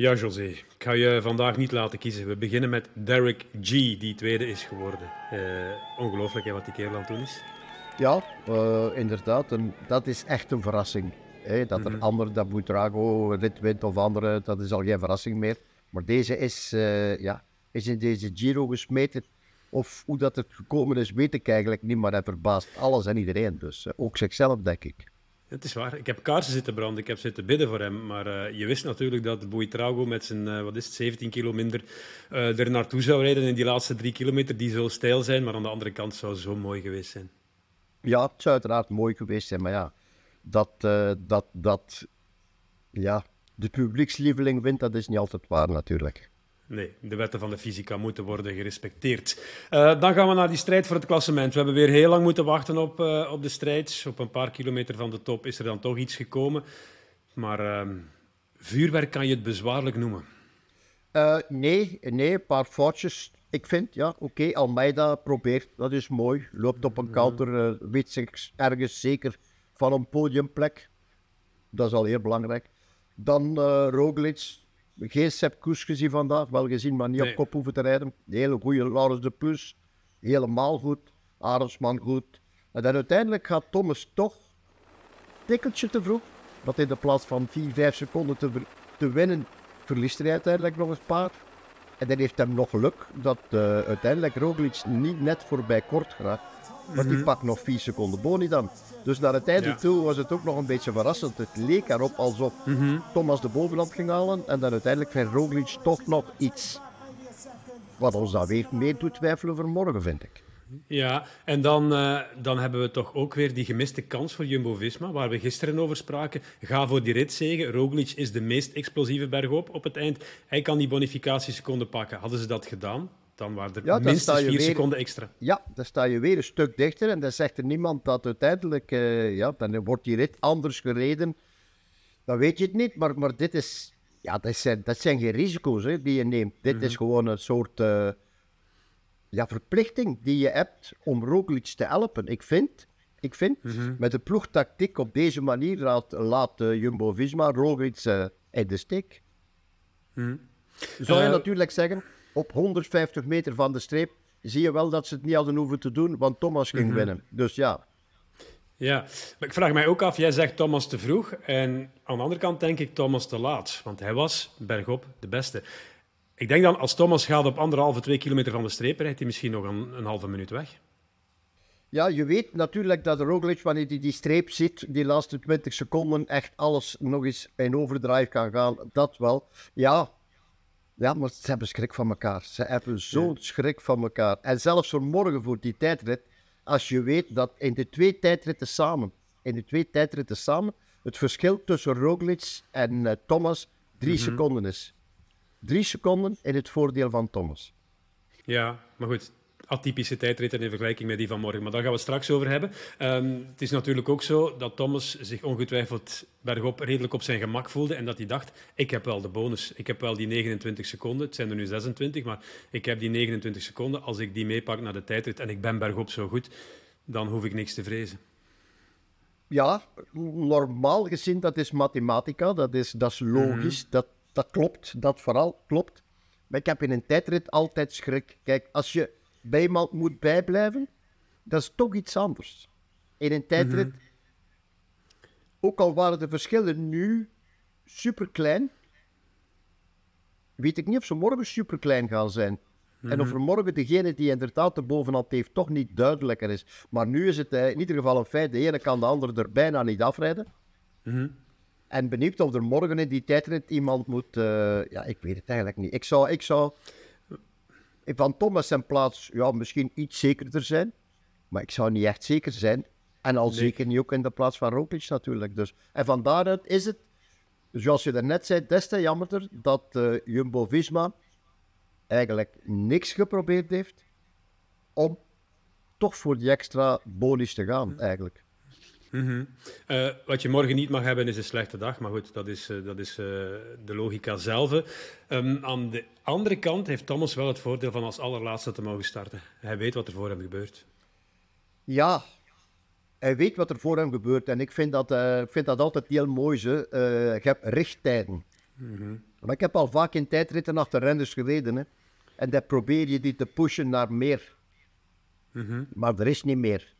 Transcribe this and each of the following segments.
Ja, José. Ik ga je vandaag niet laten kiezen. We beginnen met Derek G, die tweede is geworden. Uh, ongelooflijk hè, wat die kerel aan het doen is. Ja, uh, inderdaad. En dat is echt een verrassing. Hè? Dat er mm -hmm. ander, dat Buitrago rit wint of andere, dat is al geen verrassing meer. Maar deze is, uh, ja, is in deze Giro gesmeten. Of hoe dat het gekomen is, weet ik eigenlijk niet. Maar hij verbaast alles en iedereen. Dus ook zichzelf, denk ik. Het is waar. Ik heb kaarsen zitten branden, ik heb zitten bidden voor hem. Maar uh, je wist natuurlijk dat Boeitrago met zijn uh, wat is het, 17 kilo minder uh, er naartoe zou rijden in die laatste drie kilometer. Die zou stijl zijn, maar aan de andere kant zou zo mooi geweest zijn. Ja, het zou uiteraard mooi geweest zijn. Maar ja, dat, dat, dat ja, de publiekslieveling wint, dat is niet altijd waar natuurlijk. Nee, de wetten van de fysica moeten worden gerespecteerd. Uh, dan gaan we naar die strijd voor het klassement. We hebben weer heel lang moeten wachten op, uh, op de strijd. Op een paar kilometer van de top is er dan toch iets gekomen. Maar uh, vuurwerk kan je het bezwaarlijk noemen. Eh, nee, nee, een paar foutjes. Ik vind, ja, oké, okay, Almeida probeert, dat is mooi. Loopt op een counter, weet zich ergens zeker van een podiumplek. Dat is al heel belangrijk. Dan Roglic, geen Sepp Koes gezien vandaag, wel gezien, maar niet nee. op kop hoeven te rijden. De hele goede Laurens de Plus, helemaal goed. Arendsman goed. En dan uiteindelijk gaat Thomas toch een tikkeltje te vroeg. Want in de plaats van 4, 5 seconden te, te winnen, verliest hij uiteindelijk nog een paar. En dan heeft hem nog geluk dat uh, uiteindelijk Roglic niet net voorbij kort geraakt. Maar -hmm. die pakt nog 4 seconden boni dan. Dus naar het einde ja. toe was het ook nog een beetje verrassend. Het leek erop alsof mm -hmm. Thomas de bovenland ging halen. En dan uiteindelijk vindt Roglic toch nog iets. Wat ons dan weer meer doet twijfelen voor morgen, vind ik. Ja, en dan, uh, dan hebben we toch ook weer die gemiste kans voor Jumbo-Visma, waar we gisteren over spraken. Ga voor die ritzegen. Roglic is de meest explosieve bergop op het eind. Hij kan die bonificatieseconden pakken. Hadden ze dat gedaan, dan waren er ja, minstens vier weer, seconden extra. Ja, dan sta je weer een stuk dichter en dan zegt er niemand dat uiteindelijk, uh, ja, dan wordt die rit anders gereden. Dan weet je het niet, maar, maar dit is, ja, dat zijn, dat zijn geen risico's hè, die je neemt. Dit mm -hmm. is gewoon een soort uh, ja, verplichting die je hebt om Roglic te helpen. Ik vind, ik vind mm -hmm. met de ploegtactiek op deze manier laat, laat uh, Jumbo-Visma Roglic in de steek. Mm -hmm. Zou je natuurlijk zeggen op 150 meter van de streep zie je wel dat ze het niet hadden hoeven te doen, want Thomas ging mm -hmm. winnen. Dus ja. Ja, maar ik vraag mij ook af, jij zegt Thomas te vroeg en aan de andere kant denk ik Thomas te laat, want hij was bergop de beste. Ik denk dan, als Thomas gaat op anderhalve, twee kilometer van de streep, rijdt hij misschien nog een, een halve minuut weg. Ja, je weet natuurlijk dat Roglic, wanneer hij die streep ziet, die laatste 20 seconden, echt alles nog eens in overdrive kan gaan. Dat wel. Ja, ja, maar ze hebben schrik van elkaar. Ze hebben zo'n ja. schrik van elkaar. En zelfs voor morgen, voor die tijdrit, als je weet dat in de twee tijdritten samen, in de twee tijdritten samen, het verschil tussen Roglic en uh, Thomas drie mm -hmm. seconden is. Drie seconden in het voordeel van Thomas. Ja, maar goed, atypische tijdritten in vergelijking met die van morgen. Maar daar gaan we het straks over hebben. Um, het is natuurlijk ook zo dat Thomas zich ongetwijfeld bergop redelijk op zijn gemak voelde en dat hij dacht, ik heb wel de bonus. Ik heb wel die 29 seconden. Het zijn er nu 26, maar ik heb die 29 seconden. Als ik die meepak naar de tijdrit en ik ben bergop zo goed, dan hoef ik niks te vrezen. Ja, normaal gezien, dat is mathematica, dat is, dat is logisch, mm. dat, dat klopt, dat vooral klopt. Maar ik heb in een tijdrit altijd schrik. Kijk, als je bij iemand moet bijblijven, dat is toch iets anders. In een tijdrit, mm -hmm. ook al waren de verschillen nu super klein, weet ik niet of ze morgen super klein gaan zijn. Mm -hmm. En of er morgen degene die inderdaad de bovenhand heeft toch niet duidelijker is. Maar nu is het in ieder geval een feit, de ene kan de andere er bijna niet afrijden. Mm -hmm. En benieuwd of er morgen in die tijdrit iemand moet... Uh, ja, ik weet het eigenlijk niet. Ik zou... Ik zou van Thomas zijn plaats ja, misschien iets zekerder zijn. Maar ik zou niet echt zeker zijn. En al nee. zeker niet ook in de plaats van Roglic natuurlijk. Dus. En van daaruit is het, zoals je daarnet zei, des te jammerder dat uh, Jumbo-Visma eigenlijk niks geprobeerd heeft om toch voor die extra bonus te gaan, eigenlijk. Mm -hmm. uh, wat je morgen niet mag hebben is een slechte dag, maar goed, dat is, uh, dat is uh, de logica zelf. Um, aan de andere kant heeft Thomas wel het voordeel van als allerlaatste te mogen starten. Hij weet wat er voor hem gebeurt. Ja, hij weet wat er voor hem gebeurt en ik vind dat, vind dat altijd heel mooi. Ze. je hebt richttijden. Mm -hmm. Maar ik heb al vaak in tijdritten achter renners gereden. Hè. En dan probeer je die te pushen naar meer. Maar er is niet meer.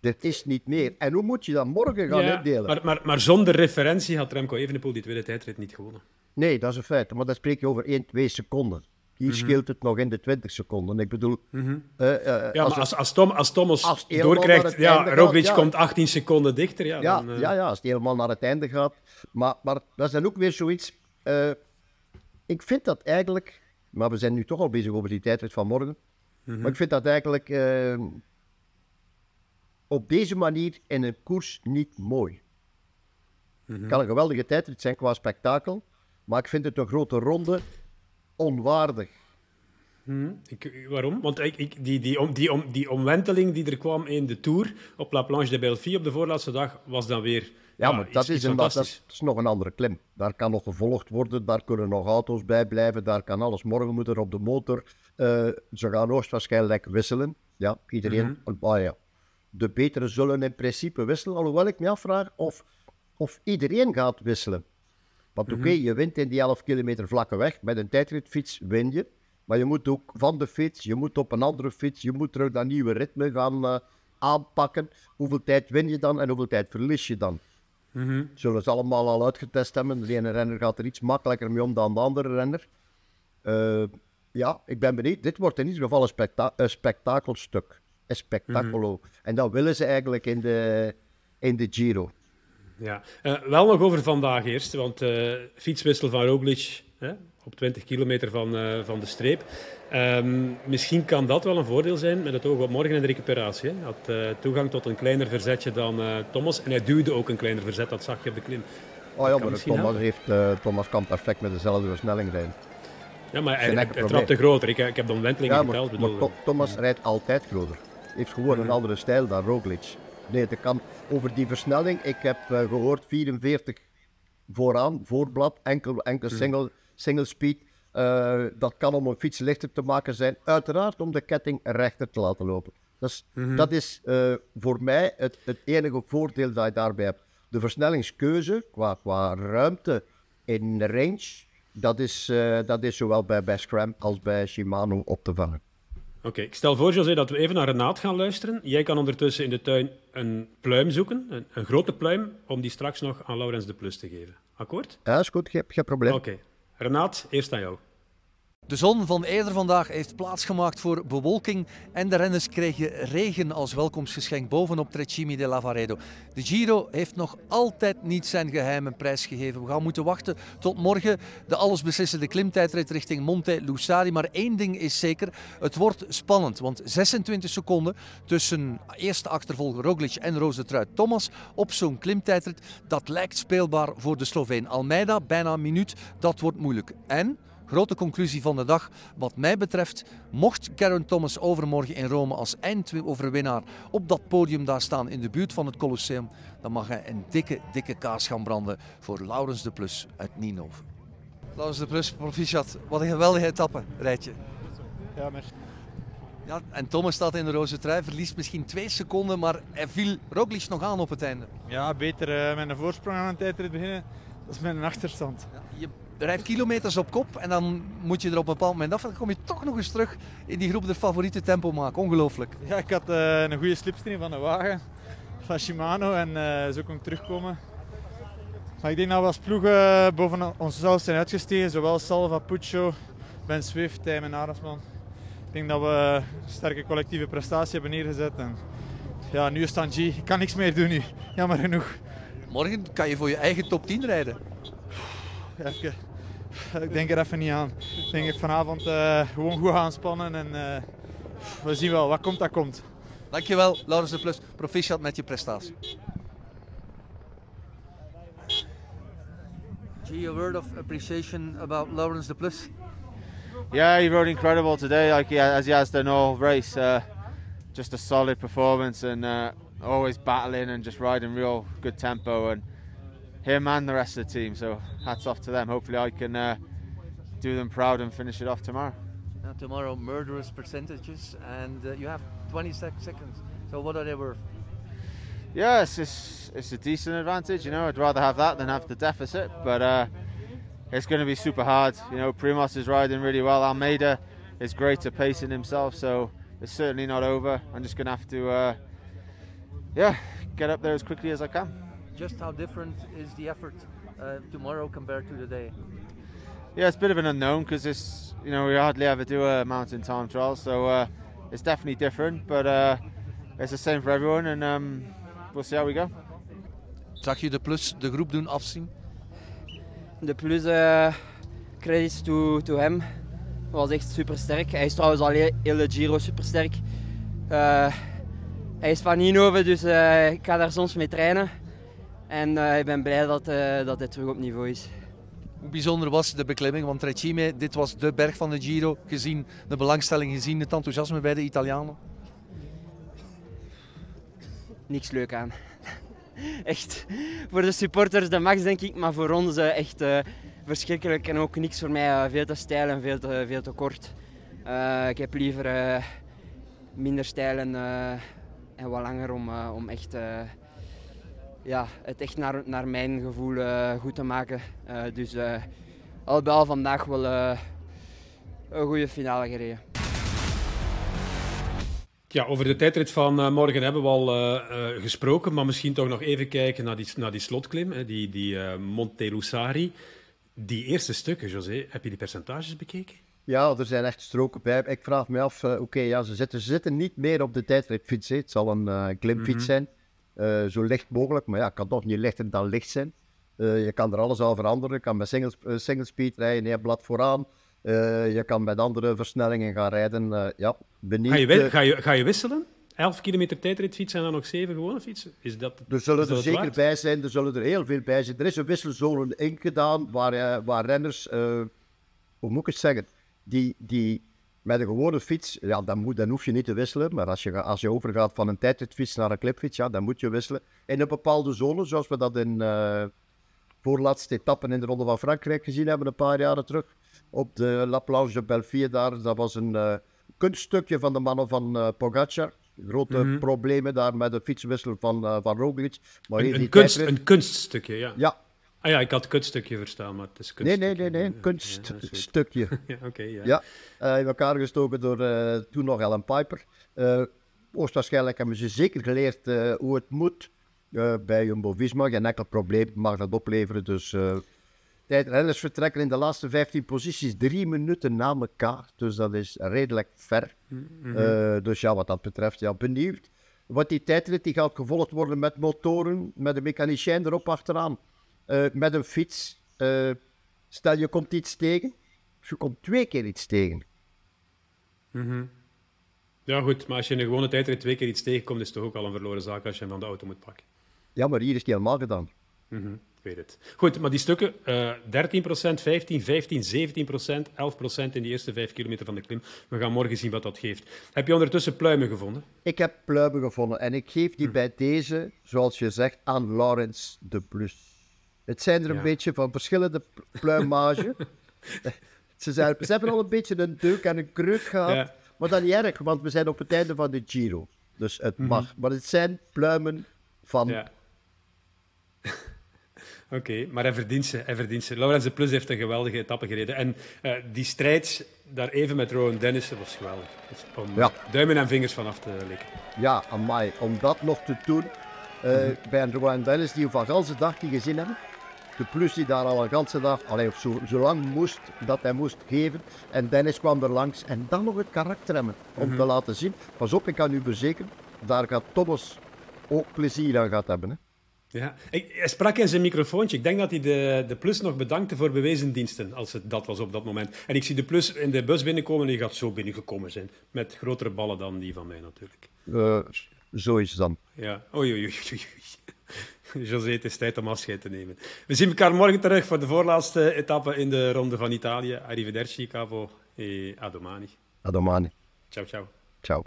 Er is niet meer. En hoe moet je dat morgen gaan Ja, uitdelen? maar, maar, maar zonder referentie had Remco Evenepoel die tweede tijdrit niet gewonnen. Nee, dat is een feit. Maar dan spreek je over 1, 2 seconden. Hier scheelt het nog in de 20 seconden. Ik bedoel, eh, eh, Ja, als maar als, als, Tom, als Thomas als doorkrijgt, ja, Roglic ja. komt 18 seconden dichter. Ja, Ja, dan, eh, ja, ja, als het helemaal naar het einde gaat. Maar, maar dat is dan ook weer zoiets. eh, ik vind dat eigenlijk. Maar we zijn nu toch al bezig over die tijdrit van morgen. Mhm. Maar ik vind dat eigenlijk. Op deze manier in een koers niet mooi. Mhm. Het kan een geweldige tijdrit zijn qua spektakel. Maar ik vind het een grote ronde onwaardig. Hm, ik, waarom? Want ik, ik, die, die, om, die, om, die omwenteling die er kwam in de Tour op La Planche de Belleville op de voorlaatste dag, was dan weer Ja, maar iets- dat is, een, dat, dat is nog een andere klim. Daar kan nog gevolgd worden, daar kunnen nog auto's bij blijven, daar kan alles. Morgen moet er op de motor. eh, ze gaan hoogstwaarschijnlijk wisselen. Ja, iedereen. ah ja. De betere zullen in principe wisselen, alhoewel ik me afvraag of, of iedereen gaat wisselen. Want oké, je wint in die 11 kilometer vlakke weg. Met een tijdritfiets win je. Maar je moet ook van de fiets, je moet op een andere fiets, je moet terug dat nieuwe ritme gaan eh, aanpakken. Hoeveel tijd win je dan en hoeveel tijd verlies je dan? Zullen ze allemaal al uitgetest hebben. De ene renner gaat er iets makkelijker mee om dan de andere renner. Eh, ja, ik ben benieuwd. Dit wordt in ieder geval een, spekta een spektakelstuk. Een spektaculo. En dat willen ze eigenlijk in de, in de Giro. Ja. Eh, wel nog over vandaag eerst, want eh, fietswissel van Roglic hè, op 20 kilometer van, eh, van de streep. Ehm, misschien kan dat wel een voordeel zijn met het oog op morgen in de recuperatie. Hij had toegang tot een kleiner verzetje dan Thomas en hij duwde ook een kleiner verzet, dat zag je op de klim. Oh ja, maar Thomas, heeft, Thomas kan perfect met dezelfde versnelling rijden. Ja, maar hij, hij, hij trapte groter. Ik, ik heb de omwentelingen Ja, maar, geteld. maar Thomas rijdt altijd groter. Heeft gewoon een andere stijl dan Roglic. Nee, dat kan over die versnelling. Ik heb eh, gehoord 44 vooraan, voorblad, enkel, enkel single, single speed. Eh, dat kan om een fiets lichter te maken zijn. Uiteraard om de ketting rechter te laten lopen. Dat is, dat is eh, voor mij het, het enige voordeel dat je daarbij hebt. De versnellingskeuze qua, qua ruimte in range, dat is, dat is zowel bij, bij Scram als bij Shimano op te vangen. Oké, ik stel voor, José, dat we even naar Renaat gaan luisteren. Jij kan ondertussen in de tuin een pluim zoeken, een, een grote pluim, om die straks nog aan Laurens de Plus te geven. Akkoord? Ja, is goed, geen, geen probleem. Oké. Renaat, eerst aan jou. De zon van eerder vandaag heeft plaatsgemaakt voor bewolking en de renners kregen regen als welkomstgeschenk bovenop Trecimi de Lavaredo. De Giro heeft nog altijd niet zijn geheime prijs gegeven. We gaan moeten wachten tot morgen de allesbeslissende klimtijdrit richting Monte Lussari. Maar één ding is zeker, het wordt spannend, want 26 seconden tussen eerste achtervolger Roglic en Trui Thomas op zo'n klimtijdrit, dat lijkt speelbaar voor de Sloveen. Almeida, bijna een minuut, dat wordt moeilijk. En... Grote conclusie van de dag. Wat mij betreft, mocht Karen Thomas overmorgen in Rome als eindoverwinnaar op dat podium daar staan in de buurt van het Colosseum, dan mag hij een dikke, dikke kaas gaan branden voor Laurens de Plus uit Ninove. Laurens de Plus, proficiat. Wat een geweldige etappe, rijtje. Ja, merci. Ja, en Thomas staat in de roze trui, verliest misschien twee seconden, maar hij viel Roglic nog aan op het einde. Ja, beter eh, met een voorsprong aan een tijdrit beginnen dan met een achterstand. Ja, je rijdt kilometers op kop en dan moet je er op een bepaald moment af. En dan kom je toch nog eens terug in die groep de favoriete tempo maken. Ongelooflijk. Ja, ik had eh, een goede slipstream van de wagen van Shimano en eh, zo kon ik terugkomen. Maar ik denk dat we als ploeg boven onszelf zijn uitgestegen, zowel Salva, Puccio, Ben Swift, Tijmen en Arendsman. Ik denk dat we een sterke collectieve prestatie hebben neergezet. En ja, nu is het aan G. Ik kan niks meer doen nu, jammer genoeg. Morgen kan je voor je eigen top 10 rijden. Ja, ik, ik denk er even niet aan. Ik denk dat vanavond eh, gewoon goed gaan spannen en eh, we zien wel, wat komt dat komt. Dankjewel, Laurens de Plus. Proficiat met je prestatie. Gee, a word of appreciation about Laurens de Plus. Yeah, he rode incredible today, like he, as he has done all race. Uh, just a solid performance and uh, always battling and just riding real good tempo. And him and the rest of the team. So hats off to them. Hopefully, I can uh, do them proud and finish it off tomorrow. Now, tomorrow, murderous percentages, and uh, you have 20 sec- seconds. So, what are they worth? Yeah, it's, it's it's a decent advantage. You know, I'd rather have that than have the deficit. But uh, it's going to be super hard. You know, Primos is riding really well. Almeida is great at pacing himself, so it's certainly not over. I'm just going to have to, uh, yeah, get up there as quickly as I can. Just how different is the effort uh, tomorrow compared to the day? Yeah, it's a bit of an unknown because it's you know we hardly ever do a mountain time trial, so uh, it's definitely different. But uh, it's the same for everyone, and um, we'll see how we go. Zag je de plus de groep doen afzien? De plus uh, credits to, to hem was echt super sterk. Hij is trouwens al heel, heel de Giro super sterk. Hij is van Ninove, dus uh, ik ga daar soms mee trainen. En uh, ik ben blij dat, uh, dat hij terug op niveau is. Hoe bijzonder was de beklimming? Want Trecime, dit was de berg van de Giro. Gezien de belangstelling, gezien het enthousiasme bij de Italianen. Niks leuk aan. echt, voor de supporters de max denk ik, maar voor ons echt verschrikkelijk. En ook niks voor mij, veel te stijl en veel te, veel te kort. ik heb liever minder stijl en, en wat langer om, om echt ja, het echt naar, naar mijn gevoel uh, goed te maken. Dus al bij al vandaag wel een goede finale gereden. Ja, over de tijdrit van morgen hebben we al gesproken, maar misschien toch nog even kijken naar die, naar die slotklim, hè, die, die Monte Lusari. Die eerste stukken, José, heb je die percentages bekeken? Ja, er zijn echt stroken bij. Ik vraag me af, oké, ja, ze, zitten, ze zitten niet meer op de tijdritfiets. Het zal een klimfiets mm -hmm. zijn. Uh, zo licht mogelijk, maar ja, het kan toch niet lichter dan licht zijn. Uh, je kan er alles aan veranderen. Je kan met single, uh, single speed rijden, een blad vooraan. je kan met andere versnellingen gaan rijden. ja, benieuwd. Ga je, ga, je, ga je wisselen? 11 kilometer tijdritfiets en dan nog 7 gewone fietsen? Is dat, er zullen er zeker waard? bij zijn, er zullen er heel veel bij zijn. Er is een wisselzone ingedaan waar, waar renners, hoe moet ik het zeggen, die, die met een gewone fiets, ja, dan, moet, dan hoef je niet te wisselen. Maar als je, als je overgaat van een tijdritfiets naar een clipfiets, ja, dan moet je wisselen. In een bepaalde zone, zoals we dat in uh, voorlaatste etappen in de Ronde van Frankrijk gezien hebben, een paar jaren terug. Op de La Planche de daar, dat was een uh, kunststukje van de mannen van uh, Pogacar. Grote mm -hmm. problemen daar met de fietswissel van, uh, van Roglic. Maar een, een, kunst, een kunststukje, ja. Ja, Ah ja, ik had kunststukje verstaan, maar het is Nee, nee, nee, nee, een kunststukje. Ja, oké, okay, ja. ja uh, in elkaar gestoken door uh, toen nog Ellen Piper. Uh, waarschijnlijk hebben ze zeker geleerd hoe het moet bij Jumbo-Visma. Geen enkel probleem mag dat opleveren, dus... Renners vertrekken in de laatste 15 posities drie minuten na elkaar. Dus dat is redelijk ver. Mm -hmm. dus ja, wat dat betreft, ja, benieuwd. Want die tijdrit die gaat gevolgd worden met motoren, met een mechanicien erop achteraan. Uh, met een fiets. Uh, stel je komt iets tegen, je komt twee keer iets tegen. Mm -hmm. Ja, goed, maar als je in een gewone tijdrit twee keer iets tegenkomt, is het toch ook al een verloren zaak als je hem van de auto moet pakken. Ja, maar hier is het helemaal gedaan. Mm -hmm. Ik weet het. Goed, maar die stukken, uh, 13%, 15, 15, 17%, 11% in die eerste vijf kilometer van de klim. We gaan morgen zien wat dat geeft. Heb je ondertussen pluimen gevonden? Ik heb pluimen gevonden en ik geef die hm. bij deze, zoals je zegt, aan Laurens de Plus. Het zijn er een ja. beetje van verschillende pluimage. ze, zijn, ze hebben al een beetje een deuk en een kreuk gehad. Ja. Maar dat niet erg, want we zijn op het einde van de Giro. Dus het mag. Mm -hmm. Maar het zijn pluimen van... Ja. Oké, okay, maar hij verdient ze. Hij verdient ze. Laurens de Plus heeft een geweldige etappe gereden. En uh, die strijd daar even met Rowan Dennis was geweldig. Dus om ja. duimen en vingers vanaf te likken. Ja, amai. Om dat nog te doen... Uh, mm -hmm. Bij een Rowan Dennis die we van ganse dag niet gezien hebben. De plus die daar al een ganse dag, allee, of zo, zo lang moest, dat hij moest geven. En Dennis kwam er langs en dan nog het karakter hebben om mm -hmm. te laten zien. Pas op, ik kan u verzekeren, daar gaat Thomas ook plezier aan gaat hebben. Hè. Ja, hij sprak in zijn microfoontje. Ik denk dat hij de, de Plus nog bedankte voor bewezen diensten, als het dat was op dat moment. En ik zie de Plus in de bus binnenkomen en die gaat zo binnengekomen zijn. Met grotere ballen dan die van mij natuurlijk. Uh, zo is het dan. Ja, oei, oei, oei. oei. José, het is tijd om afscheid te nemen. We zien elkaar morgen terug voor de voorlaatste etappe in de Ronde van Italië. Arrivederci, Cavo e a domani. A domani. Ciao, ciao. Ciao.